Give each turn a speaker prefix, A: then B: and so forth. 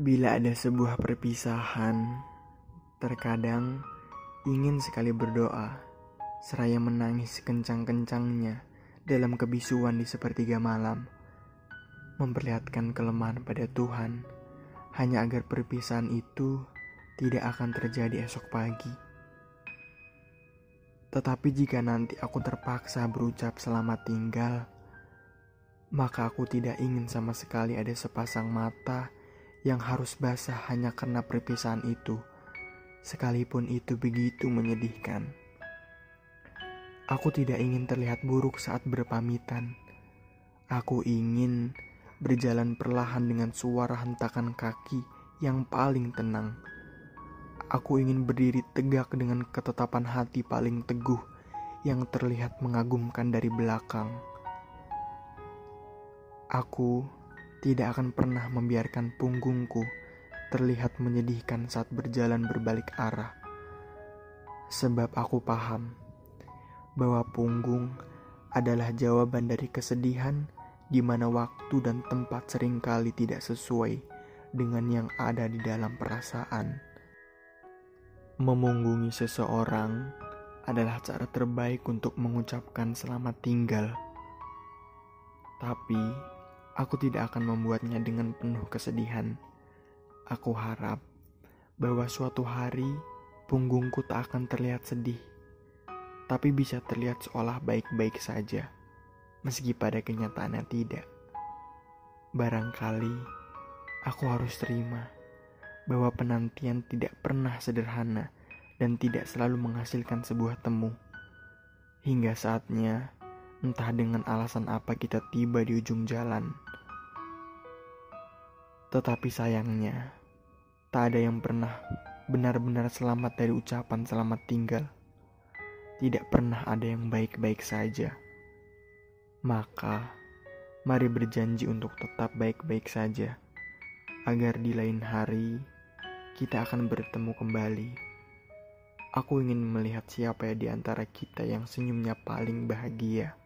A: Bila ada sebuah perpisahan, terkadang ingin sekali berdoa, seraya menangis kencang-kencangnya dalam kebisuan di sepertiga malam, memperlihatkan kelemahan pada Tuhan, hanya agar perpisahan itu tidak akan terjadi esok pagi. Tetapi jika nanti aku terpaksa berucap selamat tinggal, maka aku tidak ingin sama sekali ada sepasang mata yang harus basah hanya karena perpisahan itu, sekalipun itu begitu menyedihkan. Aku tidak ingin terlihat buruk saat berpamitan. Aku ingin berjalan perlahan dengan suara hentakan kaki yang paling tenang. Aku ingin berdiri tegak dengan ketetapan hati paling teguh yang terlihat mengagumkan dari belakang. Aku tidak akan pernah membiarkan punggungku terlihat menyedihkan saat berjalan berbalik arah. Sebab aku paham bahwa punggung adalah jawaban dari kesedihan di mana waktu dan tempat sering kali tidak sesuai dengan yang ada di dalam perasaan. Memunggungi seseorang adalah cara terbaik untuk mengucapkan selamat tinggal. Tapi Aku tidak akan membuatnya dengan penuh kesedihan. Aku harap bahwa suatu hari punggungku tak akan terlihat sedih, tapi bisa terlihat seolah baik-baik saja, meski pada kenyataannya tidak. Barangkali aku harus terima bahwa penantian tidak pernah sederhana dan tidak selalu menghasilkan sebuah temu. Hingga saatnya, entah dengan alasan apa kita tiba di ujung jalan. Tetapi sayangnya, tak ada yang pernah benar-benar selamat dari ucapan selamat tinggal. Tidak pernah ada yang baik-baik saja. Maka, mari berjanji untuk tetap baik-baik saja, agar di lain hari kita akan bertemu kembali. Aku ingin melihat siapa di antara kita yang senyumnya paling bahagia.